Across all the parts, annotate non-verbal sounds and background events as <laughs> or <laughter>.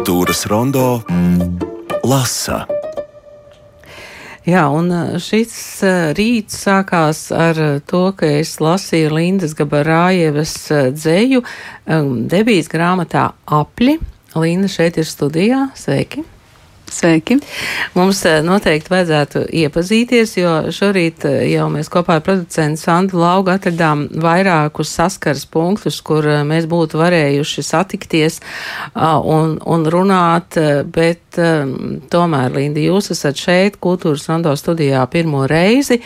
Kultūras rondo lasa. Jā, un šis rīts sākās ar to, ka es lasīju Lindas Gabarājevas dzēju debijas grāmatā Apļi. Linda šeit ir studijā. Sveiki! Sveiki! Mums eh, noteikti vajadzētu iepazīties, jo šorīt eh, jau mēs kopā ar producentu Sandu Laugu atradām vairākus saskars punktus, kur eh, mēs būtu varējuši satikties un, un runāt, bet tomēr, Linda, jūs esat šeit Kultūras Rondo studijā pirmo reizi.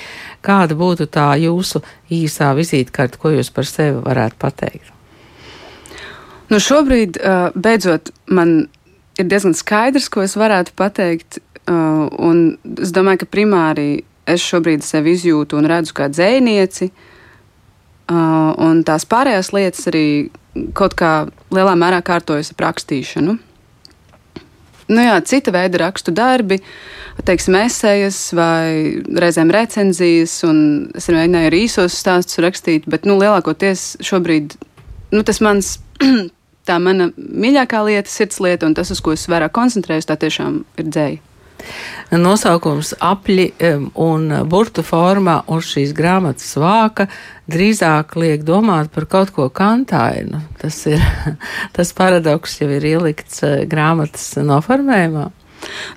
Kāda būtu tā jūsu īsā vizītkarte, ko jūs par sevi varētu pateikt? Nu šobrīd, beidzot, man ir diezgan skaidrs, ko es varētu pateikt. Uh, un es domāju, ka primāri es šobrīd sevi izjūtu un redzu kā dzēnieci, uh, un tās pārējās lietas arī kaut kā lielā mērā kārtojas ap rakstīšanu. Nu jā, cita veida rakstu darbi, teiksim, esejas vai reizēm recenzijas, un es arī mēģināju arī īsos stāstus rakstīt, bet nu, lielākoties šobrīd nu, tas mans <clears throat> tā mana mīļākā lieta, sirds lieta, un tas, uz ko es vairāk koncentrējos, tā tiešām ir dzēja. Nosaukums apli un burtu formā uz šīs grāmatas vāka drīzāk liek domāt par kaut ko kantainu. Tas ir <laughs> tas paradoks jau ir ielikts eh, grāmatas noformējumā.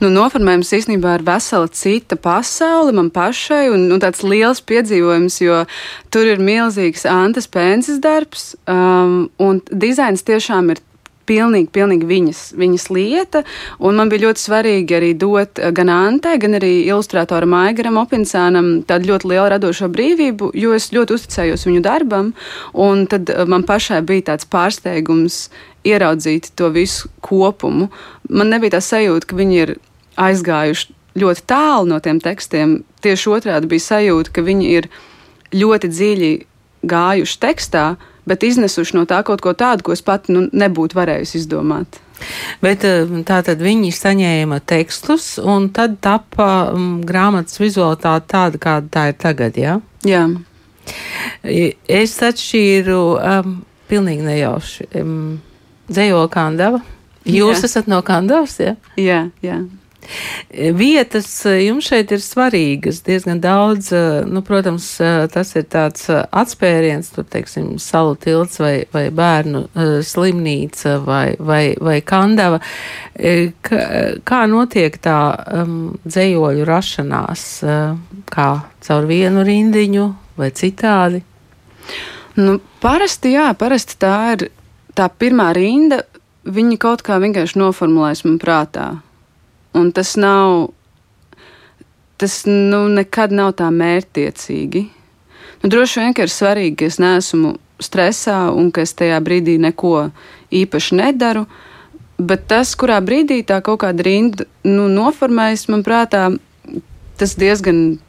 Nu, noformējums īstenībā ir vesela cita pasaule man pašai, un nu, tāds liels piedzīvojums, jo tur ir milzīgs Antas Pēnces darbs, um, un dizains tiešām ir pilnīgi, pilnīgi viņas, viņas lieta. Un man bija ļoti svarīgi arī dot gan Antai, gan arī ilustratoram Aigaram Opinsānam tādu ļoti lielu radošo brīvību, jo es ļoti uzticējos viņu darbam. Un tad uh, man pašai bija tāds pārsteigums ieraudzīt to visu kopumu. Man nebija tā sajūta, ka viņi ir aizgājuši ļoti tālu no tiem tekstiem. Tieši otrādi bija sajūta, ka viņi ir ļoti dziļi gājuši tekstā, bet iznesuši no tā kaut ko tādu, ko es pat nu, nebūtu varējusi izdomāt. Bet eh, tā tad viņi saņēma tekstus, un tad tapa um, grāmatas vizualitāte tāda, kāda tā ir tagad, jā? Jā. Es atšķīru um, pilnīgi nejauši. Um, dzējo Kandava. Jūs jā. esat no Kandavas, jā? Jā, jā. Vietas eh, jums šeit ir svarīgas diezgan daudz. Eh, nu, protams, eh, tas ir tāds atspēriens, tur, teiksim, salu tilts vai, vai bērnu slimnīca vai, vai, vai kandava. Kā, notiek tā um, dzējoļu rašanās? Kā caur vienu rindiņu vai citādi? Nu, parasti, jā, parasti tā ir tā pirmā rinda, viņi kaut kā vienkārši noformulēs man prātā. Un tas nav, tas nu, nekad nav tā mērķtiecīgi. Nu, droši vien, ir svarīgi, ka es neesmu stresā un ka es tajā brīdī neko īpaši nedaru. Bet tas, kurā brīdī tā kaut kāda rinda nu, noformējas, man prātā, tas diezgan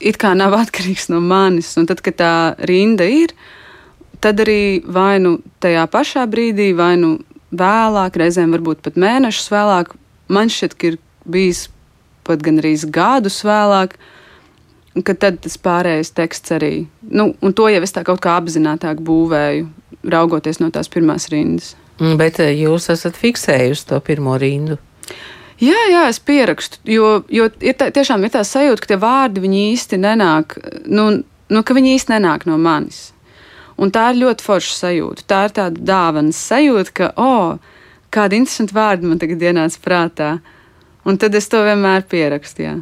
it kā nav <laughs> atkarīgs no manis. Un tad, kad tā rinda ir, tad arī vai nu tajā pašā brīdī, vai nu vēlāk, reizēm varbūt pat mēnešus vēlāk, man šķiet, ka ir bijis pat gan arī gadus vēlāk, ka tad tas pārējais teksts arī, nu, un to jau es tā kaut kā apzinātāk būvēju, raugoties no tās pirmās rindas. Mm, bet eh, jūs esat fiksējusi to pirmo rindu. Jā, jā, es pierakstu, jo, jo ir tā, tiešām ir tā sajūta, ka tie vārdi īsti nenāk, nu, nu, ka viņi īsti nenāk no manis. Un tā ir ļoti forša sajūta. Tā ir tāda dāvanas sajūta, ka, oh, kāda interesanta vārda man tagad ienāca prātā. Un tad es to vienmēr pierakstu. Jā.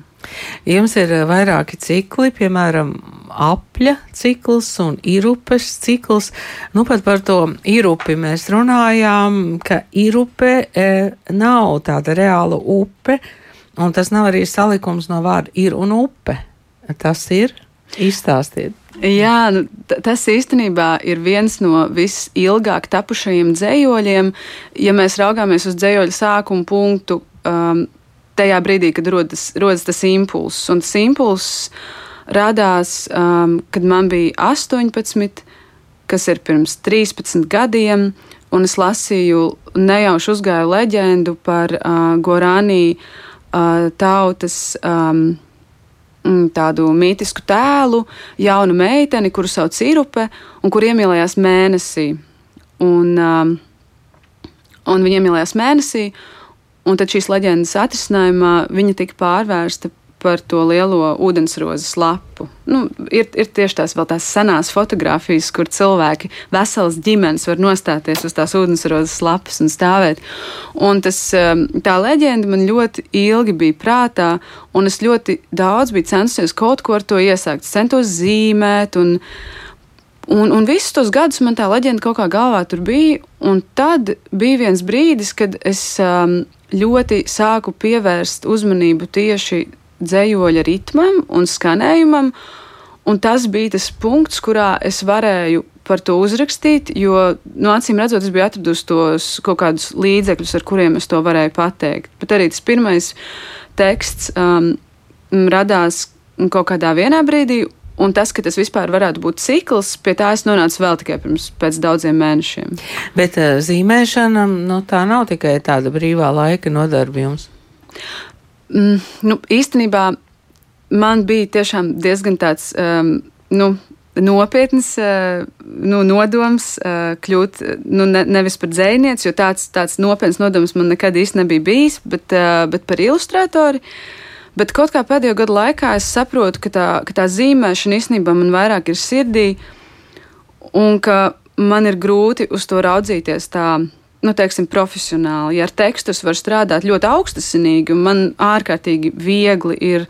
Jums ir eh, vairāki cikli, piemēram, apļa cikls un irupes cikls. Nu, pat par to irupi mēs runājām, ka irupe e, nav tāda reāla upe, un tas nav arī salikums no vārda ir un upe. Tas ir izstāstiet. Jā, nu, tas īstenībā ir viens no visilgāk tapušajiem dzējoļiem. Ja mēs raugāmies uz dzējoļa sākuma punktu, um, tajā brīdī, kad rodas, rodas tas impulss, un tas impulss radās, um, kad man bija 18, kas ir pirms 13 gadiem, un es lasīju, nejauši uzgāju leģendu par uh, Gorānī uh, tautas. Um, tādu mītisku tēlu, jaunu meiteni, kuru sauc Irupe, un kur iemīlējās mēnesī. Un, um, un viņa iemīlējās mēnesī. Un tad šīs leģendas atrisinājumā viņa tika pārvērsta par to lielo ūdensrozes lapu. Nu, ir, ir tieši tās vēl tās senās fotogrāfijas, kur cilvēki, veselas ģimenes var nostāties uz tās ūdensrozes lapas un stāvēt. Un tas, um, tā leģenda man ļoti ilgi bija prātā, un es ļoti daudz biju censies kaut ko ar to iesākt. Es centos zīmēt, un, un, un visus tos gadus man tā leģenda kaut kā galvā tur bija. Un tad bija viens brīdis, kad es um, ļoti sāku pievērst uzmanību tieši dzējoļa ritmam un skanējumam. Un tas bija tas punkts, kurā es varēju par to uzrakstīt, jo, nu, acīm redzot, es biju atradusi tos kaut kādus līdzekļus, ar kuriem es to varēju pateikt. Bet arī tas pirmais teksts um, radās kaut kādā vienā brīdī, un tas, ka tas vispār varētu būt cikls, pie tā es nonācu vēl tikai pirms daudziem mēnešiem. Bet uh, zīmēšana, nu, tā nav tikai tāda brīvā laika nodarbījums. Mm, nu, īstenībā man bija tiešām diezgan tāds. Um, nu, nopietns uh, nu, nodoms uh, kļūt nu, ne, nevis par dzēnieci, jo tāds, tāds nopietns nodoms man nekad īsti nebija bijis, bet, uh, bet par ilustrātori. Bet kaut kā pēdējo gadu laikā es saprotu, ka tā, ka tā zīmēšana īstenībā man vairāk ir sirdī, un ka man ir grūti uz to raudzīties tā nu, teiksim, profesionāli. Ja ar tekstu es varu strādāt ļoti augstasinīgi, un man ārkārtīgi viegli ir.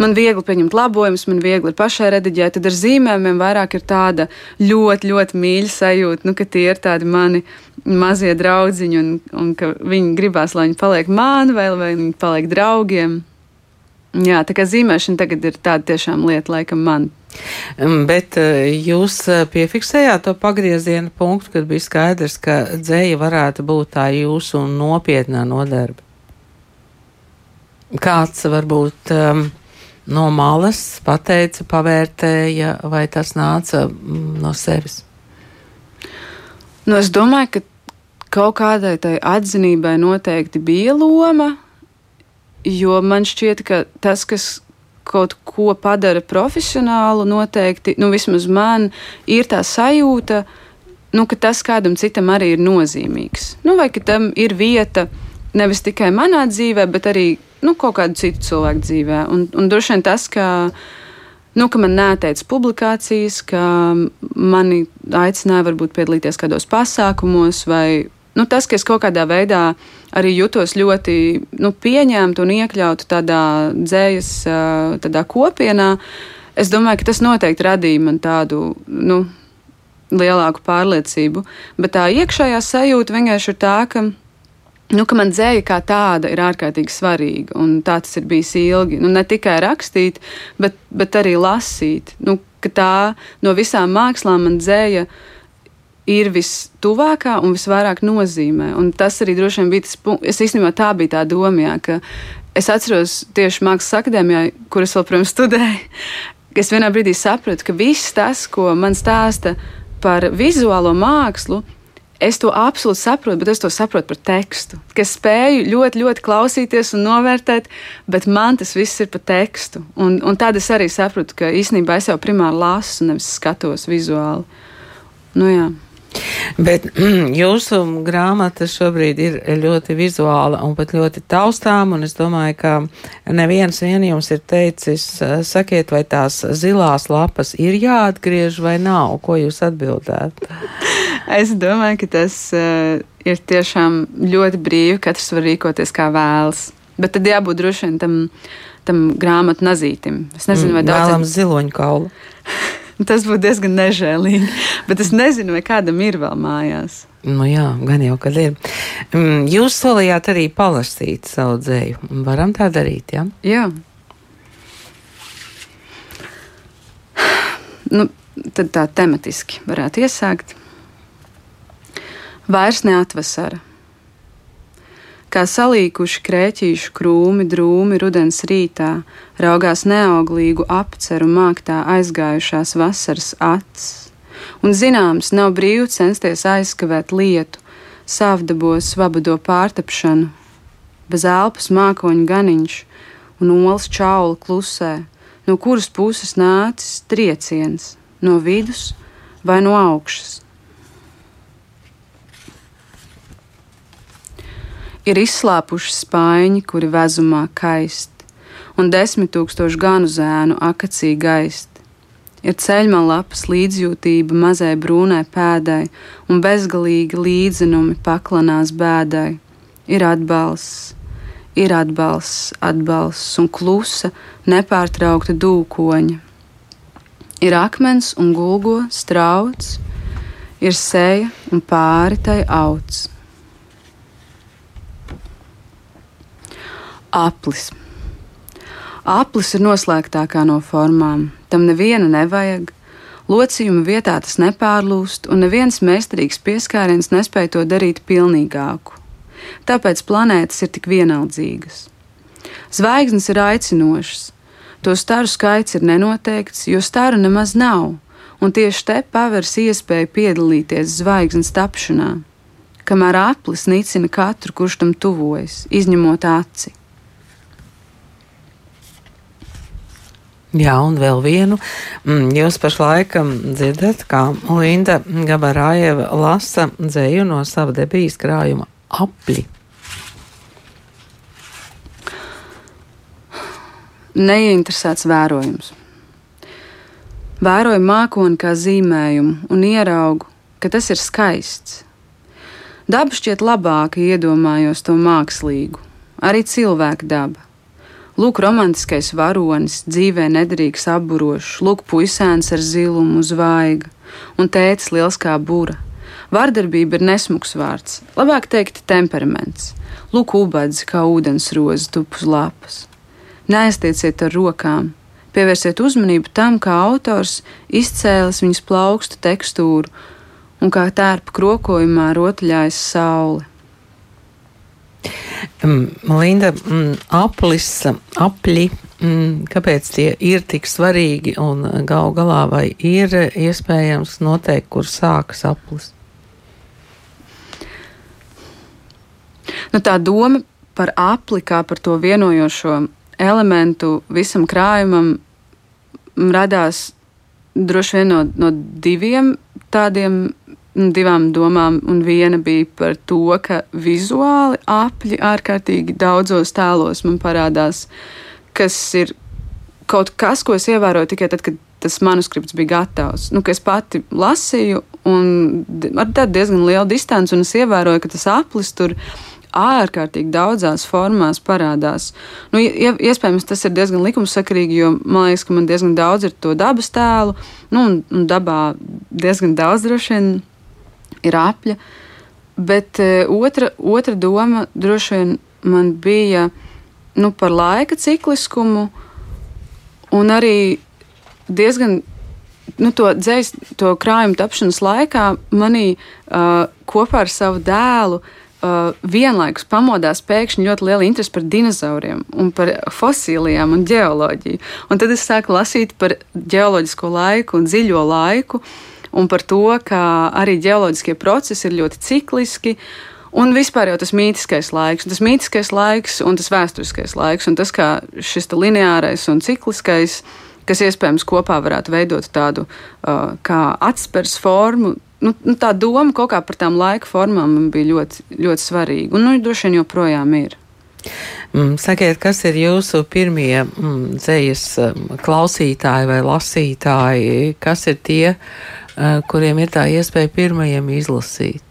Man viegli pieņemt labojumus, man viegli ir pašai rediģēt, tad ar zīmējumiem vairāk ir tāda ļoti, ļoti mīļa sajūta, nu, ka tie ir tādi mani mazie draugiņi, un, un ka viņi gribās, lai viņi paliek mani vai lai viņi paliek draugiem. Jā, tā kā zīmēšana tagad ir tāda tiešām lieta, laikam, man Mm, bet eh, jūs eh, piefiksējāt to pagrieziena punktu, kad bija skaidrs, ka dzēja varētu būt tā jūsu nopietnā nodarbe. Kāds varbūt um, no malas pateica, pavērtēja, vai tas nāca mm, no sevis? Nu, es domāju, ka kaut kādai tai atzinībai noteikti bija loma, jo man šķiet, ka tas, kas kaut ko padara profesionālu, noteikti, nu, vismaz man ir tā sajūta, nu, ka tas kādam citam arī ir nozīmīgs. Nu, vai ka tam ir vieta nevis tikai manā dzīvē, bet arī nu, kaut kādu citu cilvēku dzīvē. Un, un droši vien tas, ka. Nu, ka man neteica publikācijas, ka mani aicināja varbūt piedalīties kādos pasākumos, vai nu, tas, ka es kaut kādā veidā arī jutos ļoti nu, pieņemta un iekļauta tādā dzējas tādā kopienā, es domāju, ka tas noteikti radīja man tādu. Nu, Lielāku pārliecību, bet tā iekšējā sajūta vienkārši ir tā, ka Nu, ka man dzēja kā tāda ir ārkārtīgi svarīga, un tā tas ir bijis ilgi. Nu, ne tikai rakstīt, bet, bet arī lasīt. Nu, tā no visām mākslām man dzēja uh, ir vistuvākā un visvairāk nozīmē. Un tas arī droši vien bija tas punkts. Es īstenībā tā bija tā doma, jā, ka es atceros tieši Mākslas akadēmijā, kur es vēl, protams, studēju, ka es vienā brīdī sapratu, ka viss tas, ko man stāsta par vizuālo mākslu, es to absolūti saprotu, bet es to saprotu par tekstu. Ka es spēju ļoti, ļoti klausīties un novērtēt, bet man tas viss ir par tekstu. Un, un tad es arī sapratu, ka īstenībā es jau primāri lasu, nevis skatos vizuāli. Nu, jā. Bet mm, jūsu grāmata šobrīd ir ļoti vizuāla un pat ļoti taustām, un es domāju, ka neviens vien jums ir teicis, sakiet, vai tās zilās lapas ir jāatgriež vai nav, ko jūs atbildētu? <laughs> Es domāju, ka tas uh, ir tiešām ļoti brīvi, katrs var rīkoties kā vēlas, bet tad jābūt droši vien tam, tam grāmatu nazītim. Es nezinu, vai mm, daudz. Vēlams ziloņu kaulu. <laughs> Tas būtu diezgan nežēlīgi. Bet es nezinu, vai kādam ir vēl mājās. Nu jā, gan jau, kad ir. Mm, jūs solījāt arī palasīt savu dzēju. Varam tā darīt, jā? Jā. Nu, tad tā tematiski varētu iesākt. Vairs neatvasara kā salīkuši krēķīšu krūmi drūmi rudens rītā, raugās neauglīgu apceru māktā aizgājušās vasaras acis. Un zināms, nav brīvi censties aizskavēt lietu, sāvdabos vabado pārtapšanu, bez elpas mākoņu ganiņš un olas čaula klusē, no kuras puses nācis trieciens, no vidus vai no augšas. Ir izslāpuši spaiņi, kuri vezumā kaist, un desmit tūkstoši ganu zēnu akacī gaist. Ir ceļma lapas līdzjūtība mazai brūnai pēdai, un bezgalīgi līdzinumi paklanās bēdai. Ir atbalsts, ir atbalsts, atbalsts un klusa, nepārtraukta dūkoņa. Ir akmens un gulgo strauts, ir seja un pāri tai augs. Aplis. Aplis ir noslēgtākā no formām, tam neviena nevajag. Locījuma vietā tas nepārlūst, un neviens meistarīgs pieskāriens nespēja to darīt pilnīgāku. Tāpēc planētas ir tik vienaldzīgas. Zvaigznes ir aicinošas, to staru skaits ir nenoteikts, jo staru nemaz nav, un tieši te pavērs iespēja piedalīties zvaigznes tapšanā, kamēr aplis nicina katru, kurš tam tuvojas, izņemot aci. Jā, un vēl vienu. Mm, jūs pašlaik mm, dzirdat, kā Linda Gabarājeva lasa dzēju no sava debijas krājuma apli. Neinteresēts vērojums. Vēroju mākoni kā zīmējumu un ieraugu, ka tas ir skaists. Daba šķiet labāka, iedomājos to mākslīgu, arī cilvēka daba. Lūk, romantiskais varonis, dzīvē nederīgs apburošs, lūk, puisēns ar zilumu zvaiga, un tētis liels kā būra. Vārdarbība ir nesmugs vārds, labāk teikt, temperaments. Lūk, ubadzi kā ūdensroze tup uz lapas. Neaiztieciet ar rokām, pievērsiet uzmanību tam, kā autors izcēlis viņas plaukstu tekstūru un kā tērpa krokojumā rotaļājas saule. Mm, Linda, mm, aplis, apļi, mm, kāpēc tie ir tik svarīgi un gal galā vai ir iespējams noteikt, kur sākas aplis? Nu, tā doma par apli kā par to vienojošo elementu visam krājumam radās droši vien no, no diviem tādiem divām domām, un viena bija par to, ka vizuāli apļi ārkārtīgi daudzos tēlos man parādās, kas ir kaut kas, ko es ievēroju tikai tad, kad tas manuskripts bija gatavs. Nu, es pati lasīju, un ar tādu diezgan lielu distanci, un es ievēroju, ka tas aplis tur ārkārtīgi daudzās formās parādās. Nu, iespējams, tas ir diezgan likumsakarīgi, jo man liekas, ka man diezgan daudz ir to dabas tēlu, nu, un, un dabā diezgan daudz droši vien ir apļa. Bet e, otra, otra doma droši vien man bija nu, par laika cikliskumu un arī diezgan. Nu, to dzēs, to krājumu tapšanas laikā manī uh, kopā ar savu dēlu uh, vienlaikus pamodās pēkšņi ļoti liela interese par dinozauriem par fosilijām un geoloģiju. Un tad es sāku lasīt par geoloģisko laiku un dziļo laiku. Uh, un par to, ka arī ģeoloģiskie procesi ir ļoti cikliski. Un vispār jau tas mītiskais laiks, tas mītiskais laiks un tas vēsturiskais laiks, un tas kā šis lineārais un cikliskais, kas iespējams kopā varētu veidot tādu uh, kā atspērs formu. Nu, nu, tā doma kaut kā par tām laika formām man bija ļoti, ļoti svarīga, un nu, droši vien joprojām ir. Mm, sakiet, kas ir jūsu pirmie mm, dzējas klausītāji vai lasītāji? Kas ir tie, Eh, kuriem ir tā iespēja pirmajiem izlasīt?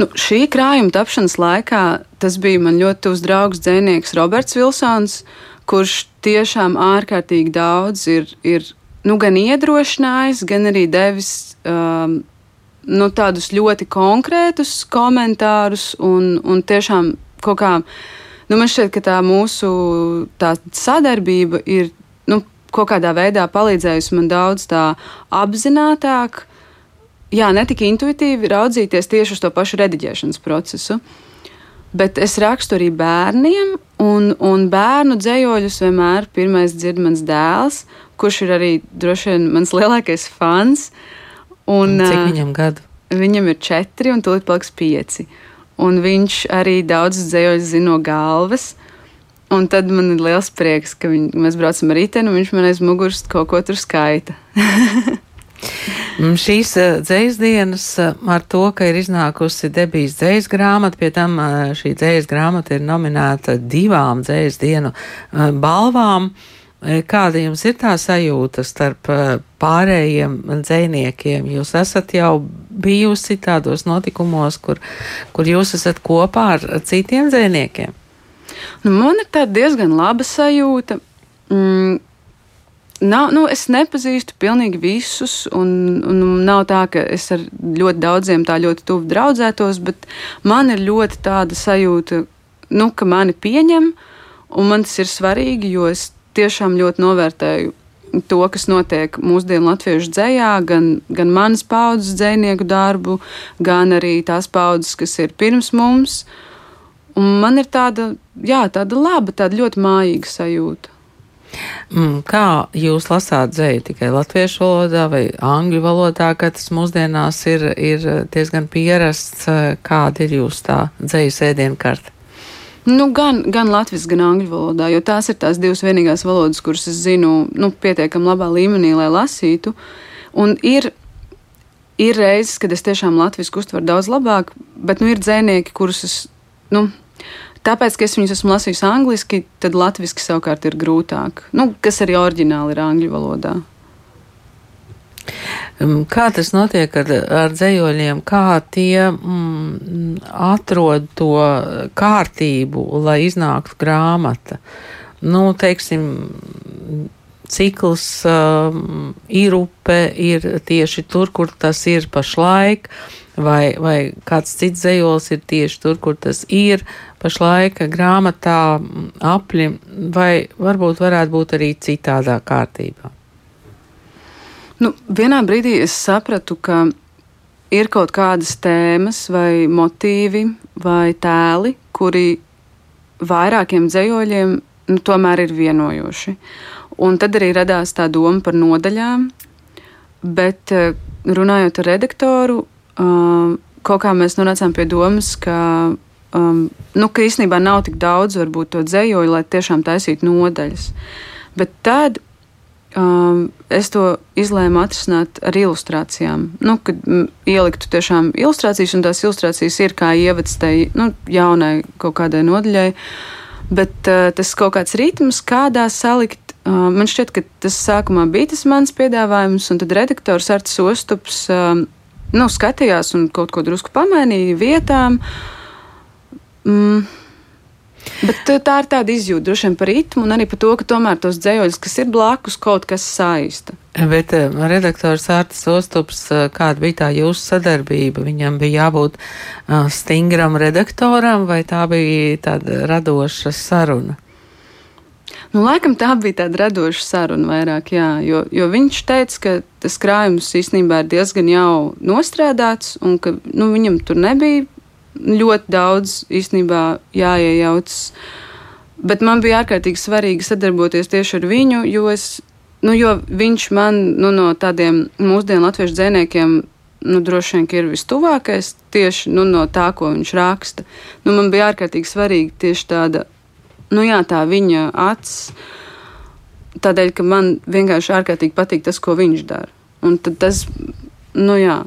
Nu, šī krājuma tapšanas laikā tas bija man ļoti tuvs draugs dzinieks Roberts Vilsons, kurš tiešām ārkārtīgi daudz ir, ir nu, gan iedrošinājis, gan arī devis um, nu, tādus ļoti konkrētus komentārus un, un tiešām kaut kā. Nu, man šķiet, ka tā mūsu tā sadarbība ir kaut kādā veidā palīdzējusi man daudz tā apzinātāk, jā, ne tik intuitīvi raudzīties tieši uz to pašu rediģēšanas procesu. Bet es rakstu arī bērniem, un, un bērnu dzējoļus vienmēr pirmais dzird mans dēls, kurš ir arī droši vien mans lielākais fans. Un, Cik viņam gadu? Viņam ir četri, un tūlīt paliks pieci. Un viņš arī daudz dzējoļus zina no galvas. Un tad man ir liels prieks, ka viņ, mēs braucam ar riteni, un viņš man aiz muguras kaut ko tur skaita. <laughs> Šīs uh, dzējas dienas uh, ar to, ka ir iznākusi debijas dzējas grāmata, pie tam uh, šī dzējas grāmata ir nominēta divām dzējas dienu balvām. Kāda jums ir tā sajūta starp pārējiem dzējniekiem? Jūs esat jau bijusi tādos notikumos, kur, kur jūs esat kopā ar citiem dzējniekiem? Nu, man ir tāda diezgan laba sajūta. Mm, Nav, nu, es nepazīstu pilnīgi visus, un, un nav tā, ka es ar ļoti daudziem tā ļoti tuvu draudzētos, bet man ir ļoti tāda sajūta, nu, ka mani pieņem, un man tas ir svarīgi, jo es tiešām ļoti novērtēju to, kas notiek mūsdienu latviešu dzējā, gan, gan manas paudzes dzējnieku darbu, gan arī tās paudzes, kas ir pirms mums. Un man ir tāda, jā, tāda laba, tāda ļoti mājīga sajūta. Mm, Kā jūs lasāt dzēju tikai latviešu valodā vai angļu valodā, ka tas mūsdienās ir, ir diezgan pierasts, kāda ir jūs tā dzēju sēdienkarte? Nu, gan, gan latviešu, gan angļu valodā, jo tās ir tās divas vienīgās valodas, kuras es zinu nu, pietiekami labā līmenī, lai lasītu. Un ir, ir reizes, kad es tiešām latviešu uztveru daudz labāk, bet nu, ir dzēnieki, kurus es. Nu, Tāpēc, ka es viņus esmu lasījis angliski, tad latviešu savukārt ir grūtāk. Nu, kas arī oriģināli ir angļu valodā. Mm, Kā tas notiek ar, ar dzējoļiem? Kā tie mm, atrod to kārtību, lai iznāktu grāmata? Nu, teiksim, cikls um, ir upe, ir tieši tur, kur tas ir pašlaik, vai, vai kāds cits dzējols ir tieši tur, kur tas ir pašlaik grāmatā apli, vai varbūt varētu būt arī citādā kārtībā. Nu, vienā brīdī es sapratu, ka ir kaut kādas tēmas, vai motīvi, vai tēli, kuri vairākiem dzējoļiem nu, tomēr ir vienojoši. Un tad arī radās tā doma par nodaļām, bet eh, runājot ar redaktoru, uh, kaut kā mēs nonācām pie domas, ka, um, nu, ka īstenībā nav tik daudz varbūt to dzējoļu, lai tiešām taisītu nodaļas. Bet tad um, es to izlēmu atrisināt ar ilustrācijām. Nu, kad ieliktu tiešām ilustrācijas, un tās ilustrācijas ir kā ievads tai nu, jaunai kaut kādai nodaļai. Bet uh, tas kaut kāds ritms, kādā salikt. Uh, man šķiet, ka tas sākumā bija tas mans piedāvājums, un tad redaktors Arts Ostups uh, nu, skatījās un kaut ko drusku pamainīja vietām. Mm. Bet uh, tā ir tāda izjūta droši vien par ritmu un arī par to, ka tomēr tos dzējoļus, kas ir blakus, kaut kas saista. Bet redaktors Artis Ostups, uh, kāda bija tā jūsu sadarbība? Viņam bija jābūt stingram redaktoram vai tā bija tāda radoša saruna? Nu, laikam tā bija tāda radoša saruna vairāk, jā, jo, jo viņš teica, ka tas krājums īstenībā ir diezgan jau nostrādāts un ka nu, viņam tur nebija ļoti daudz īstenībā jāiejaucas. Bet man bija ārkārtīgi svarīgi sadarboties tieši ar viņu, jo, es, nu, jo viņš man nu, no tādiem mūsdienu latviešu dziniekiem nu, droši vien ir vistuvākais tieši nu, no tā, ko viņš raksta. Nu, man bija ārkārtīgi svarīgi tieši tāda, nu, jā, tā viņa acis. Tādēļ, ka man vienkārši ārkārtīgi patīk tas, ko viņš dara. Un tad tas, nu jā,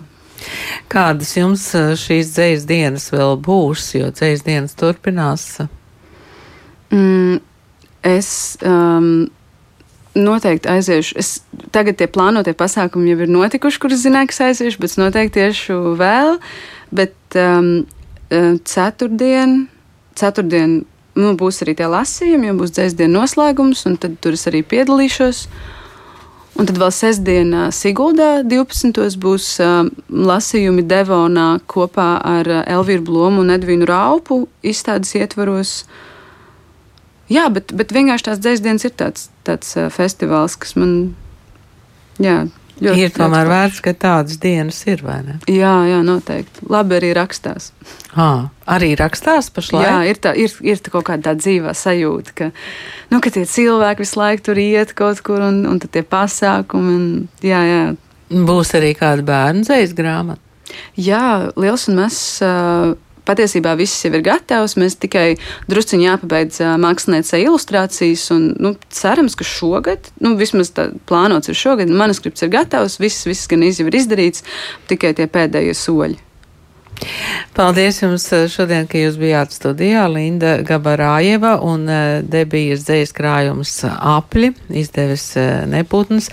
Kādas jums eh, šīs dzējas dienas vēl būs, jo dzējas dienas turpinās? Mm, es um, noteikti aiziešu. Es, tagad tie plānotie pasākumi jau ir notikuši, kurus zināju, ka aiziešu, bet es noteikti tiešu vēl. Bet um, ceturtdien, ceturtdien nu, būs arī tie lasījumi, jo būs dzējas dienas noslēgums, un tad tur es arī piedalīšos. Un tad vēl sestdienā Siguldā 12. būs uh, lasījumi Devonā kopā ar Elvīru Blomu un Edvinu Raupu izstādes ietvaros. Jā, bet, bet vienkārši tās dzēsdienas ir tāds, tāds uh, festivāls, kas man, jā, Ļoti, ir tomēr vērts, ka tādas dienas ir, vai ne? Jā, jā, noteikti. Labi arī rakstās. À, arī rakstās pašlaik? Jā, ir, tā, ir, ir tā kaut kāda dzīvā sajūta, ka, nu, ka tie cilvēki visu laiku tur iet kaut kur un, un tie pasākumi. Un, jā, jā. Būs arī kāda bērnu dzīslas grāmata. Jā, liels un mazs uh, patiesībā viss jau ir gatavs. Mēs tikai drusciņā jāpabeidz māksliniecei ilustrācijas, un nu, cerams, ka šogad, nu, vismaz tā plānots ir šogad, manuskripts ir gatavs, viss, viss gan jau ir izdarīts, tikai tie pēdējie soļi. Paldies jums eh, šodien, ka jūs bijāt studijā. Linda Gabarājeva un eh, debijas dzējas krājums apļi, izdevis eh, neputns.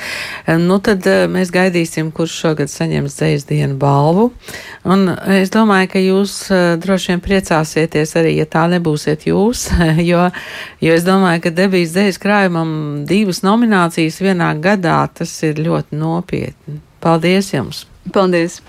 Nu tad mēs gaidīsim, kurš šogad saņems dzējas dienu balvu. Un es domāju, ka jūs droši vien priecāsieties arī, ja tā nebūsiet jūs, <laughs> jo, jo es domāju, ka debijas dzējas krājumam divas nominācijas vienā gadā tas ir ļoti nopietni. Paldies jums! Paldies!